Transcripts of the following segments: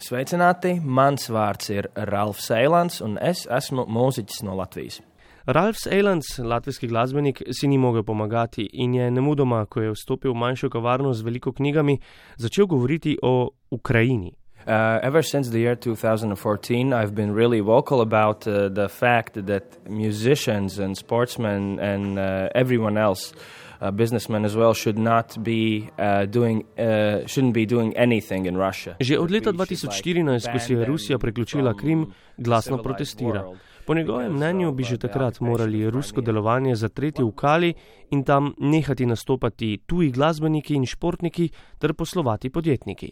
Sveicināti, mans vārds ir Ralfs Eilants, un es esmu mūziķis no Latvijas. Ralf Eilants, latvijski glasbenik, si ni mogel pomagati in je nemudoma, ko je vstopil v manjšo kavarno z veliko knjigami, začel govoriti o Ukrajini. Uh, ever since the year 2014, I've been really vocal about uh, the fact that musicians and sportsmen and uh, everyone else uh, businessmen as well should not be uh, doing uh, shouldn't be doing anything in Russia. Že od leta 2014, ko si je Rusija priključila Krim, glasno protestira. Po njegovem mnenju bi že takrat morali rusko delovanje zatreti v Kali in tam nehati nastopati tuji glasbeniki in športniki ter poslovati podjetniki.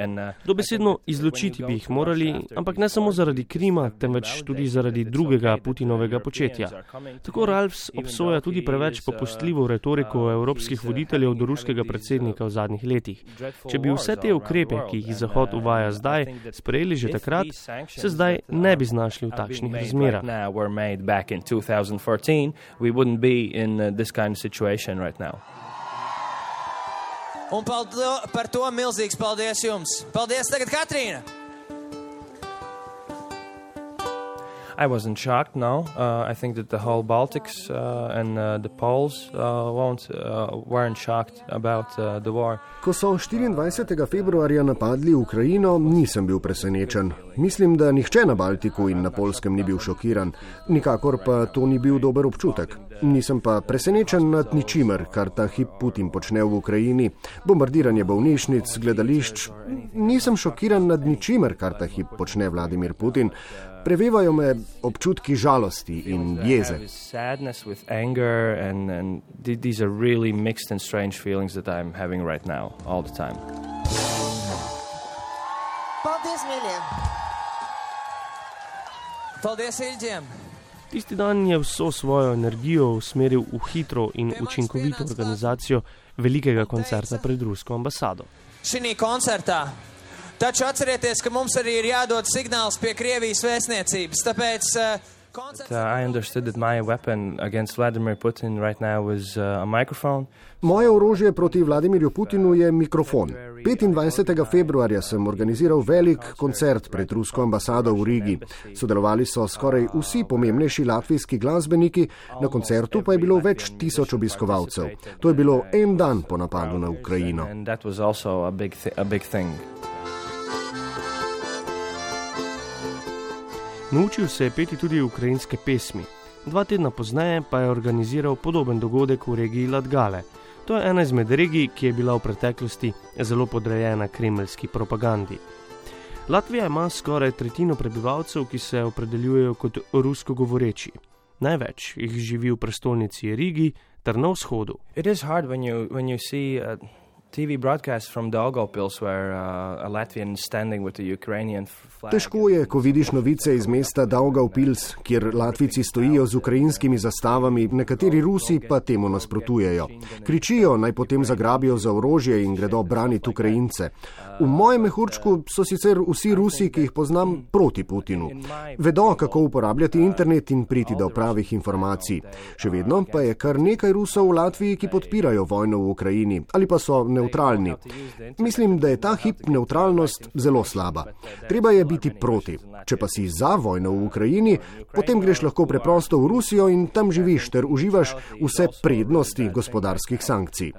And, uh, Dobesedno izločiti bi jih morali, ampak ne samo zaradi Krima, temveč tudi zaradi drugega Putinovega početja. Tako Ralfs obsoja tudi preveč popustljivo retoriko evropskih voditeljev do ruskega predsednika v zadnjih letih. Če bi vse te ukrepe, ki jih Zahod uvaja zdaj, sprejeli že takrat, se zdaj ne bi znašli v takšnih razmerah. Un par to milzīgs paldies jums! Paldies tagad, Katrīna! I wasn't shocked. No, uh, I think that the whole Baltics uh, and uh, the Poles uh, won't uh, weren't shocked about uh, the war. Ko so 24. februarja napadli Ukrajino, nisem bil presenečen. Mislim, da nihče na Baltiku in na Polskem ni bil šokiran, nikakor pa to ni bil dober občutek. Nisem pa presenečen nad ničimer, kar ta hip Putin počne v Ukrajini. Bombardiranje bolnišnic, gledališč. Nisem šokiran nad ničimer, kar ta hip počne Vladimir Putin. Prevevajo me občutki žalosti in jeze. Paldies, Milja! Paldies, Ilģiem! Tisti dan je vso svojo energijo usmeril v hitro in učinkovito organizacijo velikega koncerta pred rusko ambasado. Šī koncertā Taču atcerieties, ka mums arī ir jādod signāls pie Krievijas vēstniecības. Tāpēc Uh, I understood that my weapon against Vladimir Putin right now was uh, a microphone. Moje orožje proti Vladimirju Putinu je mikrofon. 25. februarja sem organiziral velik koncert pred rusko ambasado v Rigi. Sodelovali so skoraj vsi pomembnejši latvijski glasbeniki, na koncertu pa je bilo več tisoč obiskovalcev. To je bilo en dan po napadu na Ukrajino. Naučil se je peti tudi ukrajinske pesmi. Dva tedna pozneje pa je organiziral podoben dogodek v regiji Latgale. To je ena izmed regij, ki je bila v preteklosti zelo podrejena kremljski propagandi. Latvija ima skoraj tretjino prebivalcev, ki se opredeljujejo kot rusko govoreči. Največ jih živi v prestolnici Rigi ter na vzhodu. TV broadcast from Daugavpils where uh, a Latvian standing with the Ukrainian flag. Težko je, ko vidiš novice iz mesta Daugavpils, kjer Latvici stojijo z ukrajinskimi zastavami, nekateri Rusi pa temu nasprotujejo. Kričijo, naj potem zagrabijo za orožje in gredo braniti Ukrajince. V mojem mehurčku so sicer vsi Rusi, ki jih poznam, proti Putinu. Vedo, kako uporabljati internet in priti do pravih informacij. Še vedno pa je kar nekaj Rusov v Latviji, ki podpirajo vojno v Ukrajini ali pa so neutralni. Mislim, da je ta hip neutralnost zelo slaba. Treba je biti proti. Če pa si za vojno v Ukrajini, potem greš lahko preprosto v Rusijo in tam živiš ter uživaš vse prednosti gospodarskih sankcij.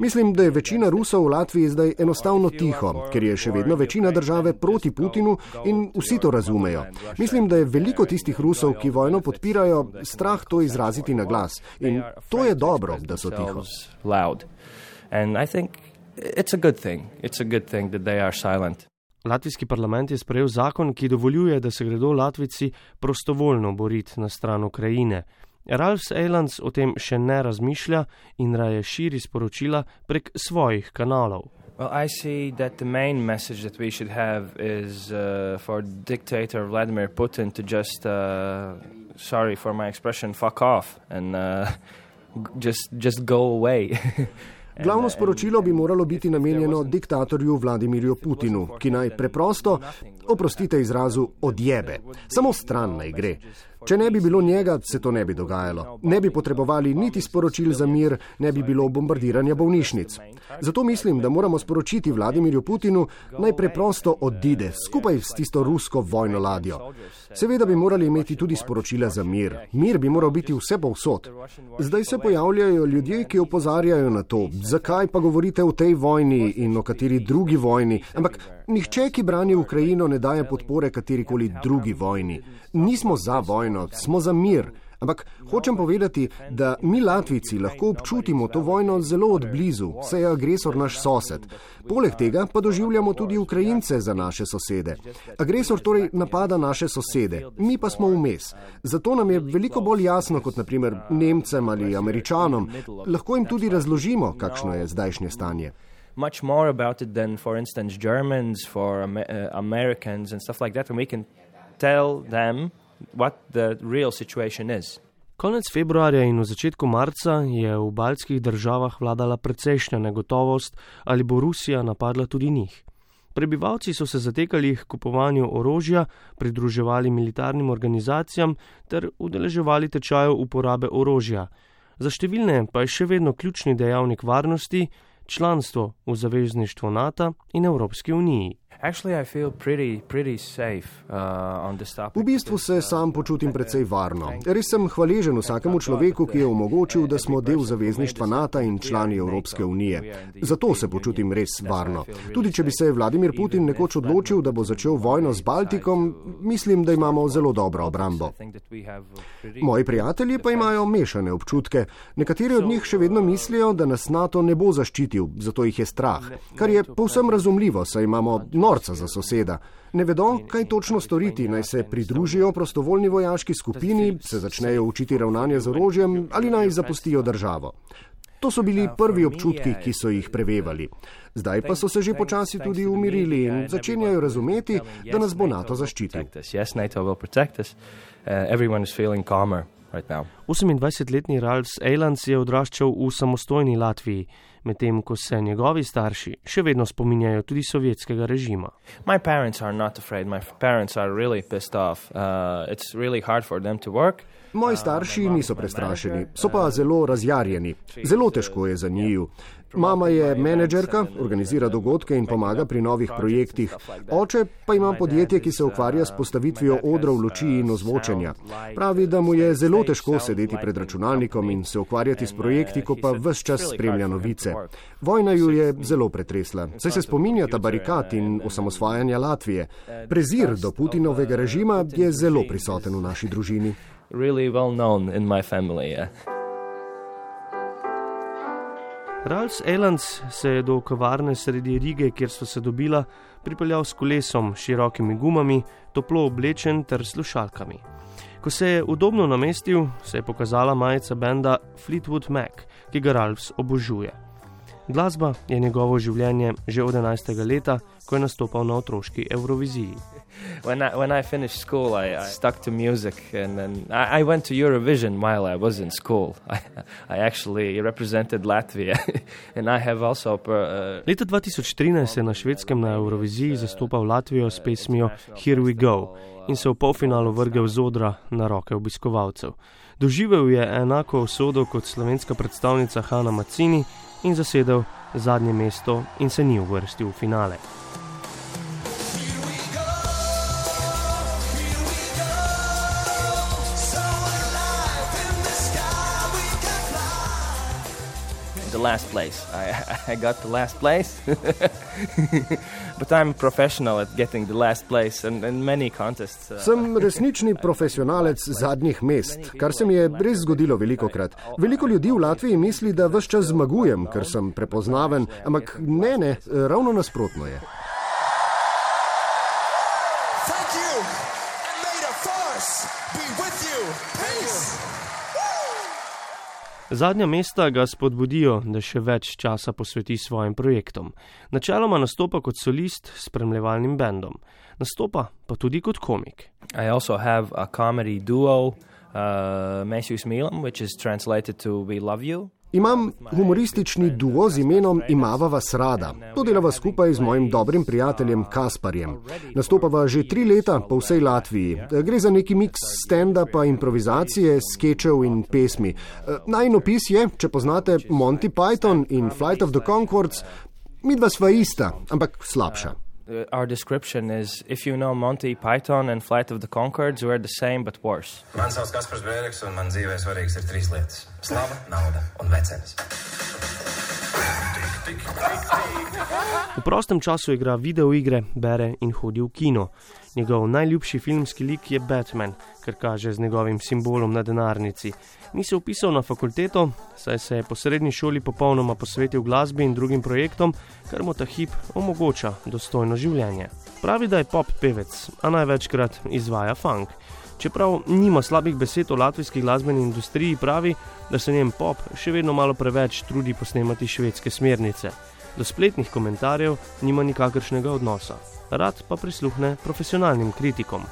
Mislim, da je večina Rusov v Latviji zdaj enostavno tiho, ker je še vedno večina države proti Putinu in vsi to razumejo. Mislim, da je veliko tistih Rusov, ki vojno podpirajo, strah to izraziti na glas. In to je dobro, da so tiho. And I think it's a good thing. It's a good thing that they are silent. Latvijski parlament je sprejel zakon, ki dovoljuje, da se gredo Latvici prostovoljno boriti na stran Ukrajine. Ralf Eilans o tem še ne razmišlja in raje širi sporočila prek svojih kanalov. Well, I see that the main message that we should have is uh, for dictator Vladimir Putin to just, uh, sorry for my expression, fuck off and uh, just, just go away. Glavno sporočilo bi moralo biti namenjeno diktatorju Vladimirju Putinu, ki naj preprosto, oprostite izrazu, odjebe. Samo stran naj gre. Če ne bi bilo njega, se to ne bi dogajalo. Ne bi potrebovali niti sporočil za mir, ne bi bilo bombardiranja bolnišnic. Zato mislim, da moramo sporočiti Vladimirju Putinu, naj preprosto odide skupaj s tisto rusko vojno ladjo. Seveda bi morali imeti tudi sporočila za mir. Mir bi moral biti vse povsod. Zdaj se pojavljajo ljudje, ki opozarjajo na to, zakaj pa govorite o tej vojni in o kateri drugi vojni. Ampak nihče, ki brani Ukrajino, ne daje podpore katerikoli drugi vojni. Nismo za vojno, smo za mir. Ampak hočem povedati, da mi Latvijci lahko občutimo to vojno zelo odblizu, saj je agresor naš sosed. Poleg tega pa doživljamo tudi Ukrajince za naše sosede. Agresor torej napada naše sosede, mi pa smo vmes. Zato nam je veliko bolj jasno kot naprimer Nemcem ali Američanom. Lahko jim tudi razložimo, kakšno je zdajšnje stanje. Much more about it than, for instance, Germans, for Amer uh, Americans, and stuff like that. And we can tell them what the real situation is. Konec februarja in v začetku marca je v baltskih državah vladala precejšnja negotovost, ali bo Rusija napadla tudi njih. Prebivalci so se zatekali k kupovanju orožja, pridruževali militarnim organizacijam ter udeleževali tečajev uporabe orožja. Za številne pa je še vedno ključni dejavnik varnosti članstvo v zavezništvu NATO in Evropski uniji. Pretty, pretty safe, uh, v bistvu se sam počutim precej varno. Res sem hvaležen vsakemu človeku, ki je omogočil, da smo del zavezništva NATO in člani Evropske unije. Zato se počutim res varno. Tudi če bi se Vladimir Putin nekoč odločil, da bo začel vojno z Baltikom, mislim, da imamo zelo dobro obrambo. Moji prijatelji pa imajo mešane občutke. Nekateri od njih še vedno mislijo, da nas NATO ne bo zaščitil, zato jih je strah. Kar je povsem razumljivo, saj imamo norca za soseda. Ne vedo, kaj točno storiti, naj se pridružijo prostovoljni vojaški skupini, se začnejo učiti ravnanje z orožjem ali naj zapustijo državo. To so bili prvi občutki, ki so jih prevevali. Zdaj pa so se že počasi tudi umirili in začenjajo razumeti, da nas bo NATO zaščitil. 28-letni Ralph Eilans je odraščal v samostojni Latviji, medtem ko se njegovi starši še vedno spominjajo tudi sovjetskega režima. Moji starši niso afraid, moji starši so res pestov. It's really hard for them to work. Moji starši niso prestrašeni, so pa zelo razjarjeni. Zelo težko je za njiju. Mama je menedžerka, organizira dogodke in pomaga pri novih projektih. Oče pa ima podjetje, ki se ukvarja s postavitvijo odrov luči in ozvočenja. Pravi, da mu je zelo težko sedeti pred računalnikom in se ukvarjati s projekti, ko pa vse čas spremlja novice. Vojna ju je zelo pretresla. Saj se spominjata barikat in osamosvajanja Latvije. Prezir do Putinovega režima je zelo prisoten v naši družini. Really well known in my family. Yeah. Ralph Elans se je do kavarne sredi Rige, kjer so se dobila, pripeljal s kolesom, širokimi gumami, toplo oblečen ter slušalkami. Ko se je udobno namestil, se je pokazala majica benda Fleetwood Mac, ki ga Ralph obožuje. Glasba je njegovo življenje že od 11. leta, ko je nastopal na otroški Euroviziji. when I when I finished school, I, I stuck to music, and then I, I, went to Eurovision while I was in school. I, I actually represented Latvia, and I have also. Uh, Leta 2013 je na švedskem na Euroviziji zastopal Latvijo s pesmijo Here We Go in se v polfinalu vrgel z odra na roke obiskovalcev. Doživel je enako usodo kot slovenska predstavnica Hanna Macini in zasedel zadnje mesto in se ni uvrstil v finale. Last place. I, I got the last place. but I'm professional at getting the last place in, in many contests. Uh. Sem resnični profesionalec zadnjih mest, kar se mi je res zgodilo veliko krat. Veliko ljudi v Latviji misli, da vse čas zmagujem, ker sem prepoznaven, ampak ne, ne, ravno nasprotno je. Zadnja mesta ga spodbudijo, da še več časa posveti svojim projektom. Načeloma nastopa kot solist s spremljevalnim bendom, nastopa pa tudi kot komik. I also have a comedy duo, uh, Matthew Smilam, which is translated to We Love You. Imam humoristični duo z imenom Imava vas rada. To delava skupaj z mojim dobrim prijateljem Kasparjem. Nastopava že tri leta po vsej Latviji. Gre za neki miks stand-upa, improvizacije, sketchev in pesmi. Najn opis je, če poznate Monty Python in Flight of the Concords, midva sva ista, ampak slabša. Uh, our description is if you know Monty Python and Flight of the Concords, we're the same but worse. Man sauc Kaspars Bēreks, un man dzīvē svarīgs ir trīs lietas - slava, nauda un vecenis. V prostem času igra videoigre, bere in hodi v kino. Njegov najljubši filmski lik je Batman, ker kaže z njegovim simbolom na denarnici. Ni se upisal na fakulteto, saj se je po srednji šoli popolnoma posvetil glasbi in drugim projektom, kar mu ta hip omogoča dostojno življenje. Pravi, da je pop pevec, a največkrat izvaja funk. Čeprav nima slabih besed o latvijski glasbeni industriji, pravi, da se njen pop še vedno malo preveč trudi posnemati švedske smernice. Do spletnih komentarjev nima nikakršnega odnosa rad pa prisluhne profesionalnim kritikom.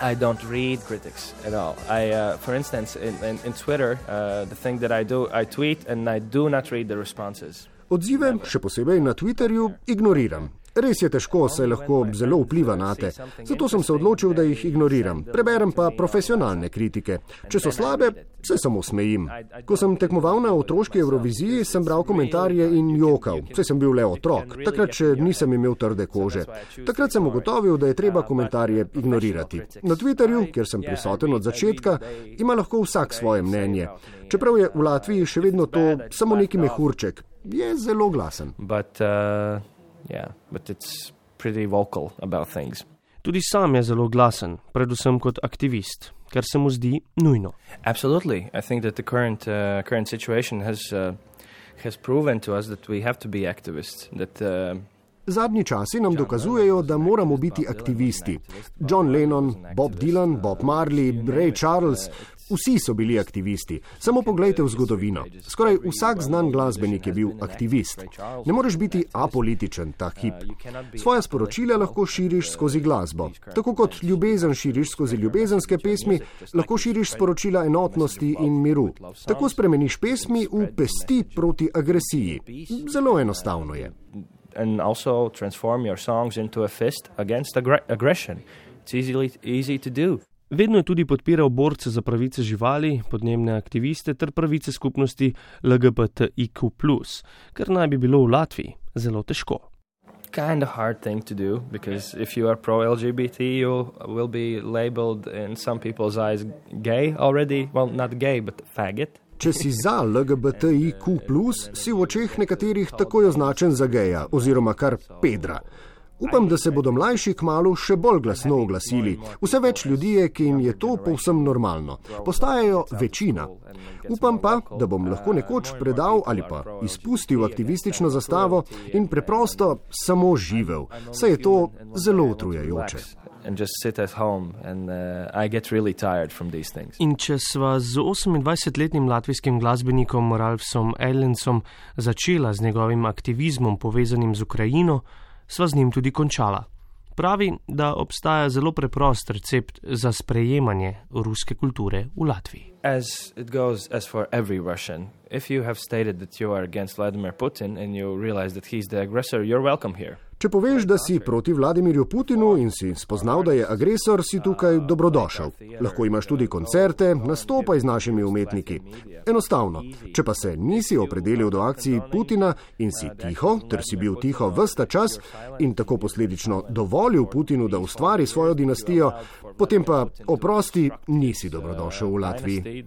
I don't read critics at all. I, uh, for instance, in, in, in Twitter, uh, the thing that I do, I tweet and I do not read the responses. Odzive, še posebej na Twitterju, ignoriram. Res je težko, saj lahko zelo vpliva na te. Zato sem se odločil, da jih ignoriram. Preberem pa profesionalne kritike. Če so slabe, se samo smejim. Ko sem tekmoval na otroški Euroviziji, sem bral komentarje in jokal. Vse sem bil le otrok, takrat še nisem imel trde kože. Takrat sem ugotovil, da je treba komentarje ignorirati. Na Twitterju, kjer sem prisoten od začetka, ima lahko vsak svoje mnenje. Čeprav je v Latviji še vedno to samo neki mehurček, je zelo glasen. But, uh yeah, but it's pretty vocal about things. Tudi sam je zelo glasen, predvsem kot aktivist, kar se mu zdi nujno. Absolutely. I think that the current, uh, current situation has, uh, has proven to us that we have to be activists. That, uh, Zadnji časi nam dokazujejo, da moramo biti aktivisti. John Lennon, Bob Dylan, Bob Marley, Ray Charles, vsi so bili aktivisti. Samo pogledajte v zgodovino. Skoraj vsak znan glasbenik je bil aktivist. Ne moreš biti apolitičen ta hip. Svoja sporočila lahko širiš skozi glasbo. Tako kot ljubezen širiš skozi ljubezenske pesmi, lahko širiš sporočila enotnosti in miru. Tako spremeniš pesmi v pesti proti agresiji. Zelo enostavno je and also transform your songs into a fist against aggr aggression. It's easily, easy to do. Vedno je tudi podpiral borce za pravice živali, podnebne aktiviste ter pravice skupnosti LGBTIQ, kar naj bi bilo v Latviji zelo težko. Kind of hard thing to do because if you are pro LGBT, you will be labeled in some people's eyes gay already. Well, not gay, but faggot. Če si za LGBTIQ, si v očeh nekaterih takoj označen za geja oziroma kar Pedra. Upam, da se bodo mlajši kmalo še bolj glasno oglasili. Vse več ljudi je, ki jim je to povsem normalno. Postajajo večina. Upam pa, da bom lahko nekoč predal ali pa izpustil aktivistično zastavo in preprosto samo živel. Saj je to zelo utrujajoče and just sit at home and uh, I get really tired from these things. In če sva z 28-letnim latvijskim glasbenikom Ralfom Ellensom začela z njegovim aktivizmom povezanim z Ukrajino, sva z njim tudi končala. Pravi, da obstaja zelo preprost recept za sprejemanje ruske kulture v Latviji. As it goes, as for every Russian, if you have stated that you are against Vladimir Putin and you realize that he's the aggressor, you're welcome here. Če poveš, da si proti Vladimirju Putinu in si spoznal, da je agresor, si tukaj dobrodošel. Lahko imaš tudi koncerte, nastopaj z našimi umetniki. Enostavno. Če pa se nisi opredelil do akciji Putina in si tiho, ter si bil tiho vsta čas in tako posledično dovolil Putinu, da ustvari svojo dinastijo, potem pa oprosti, nisi dobrodošel v Latviji.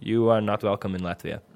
You are not welcome in Latvia.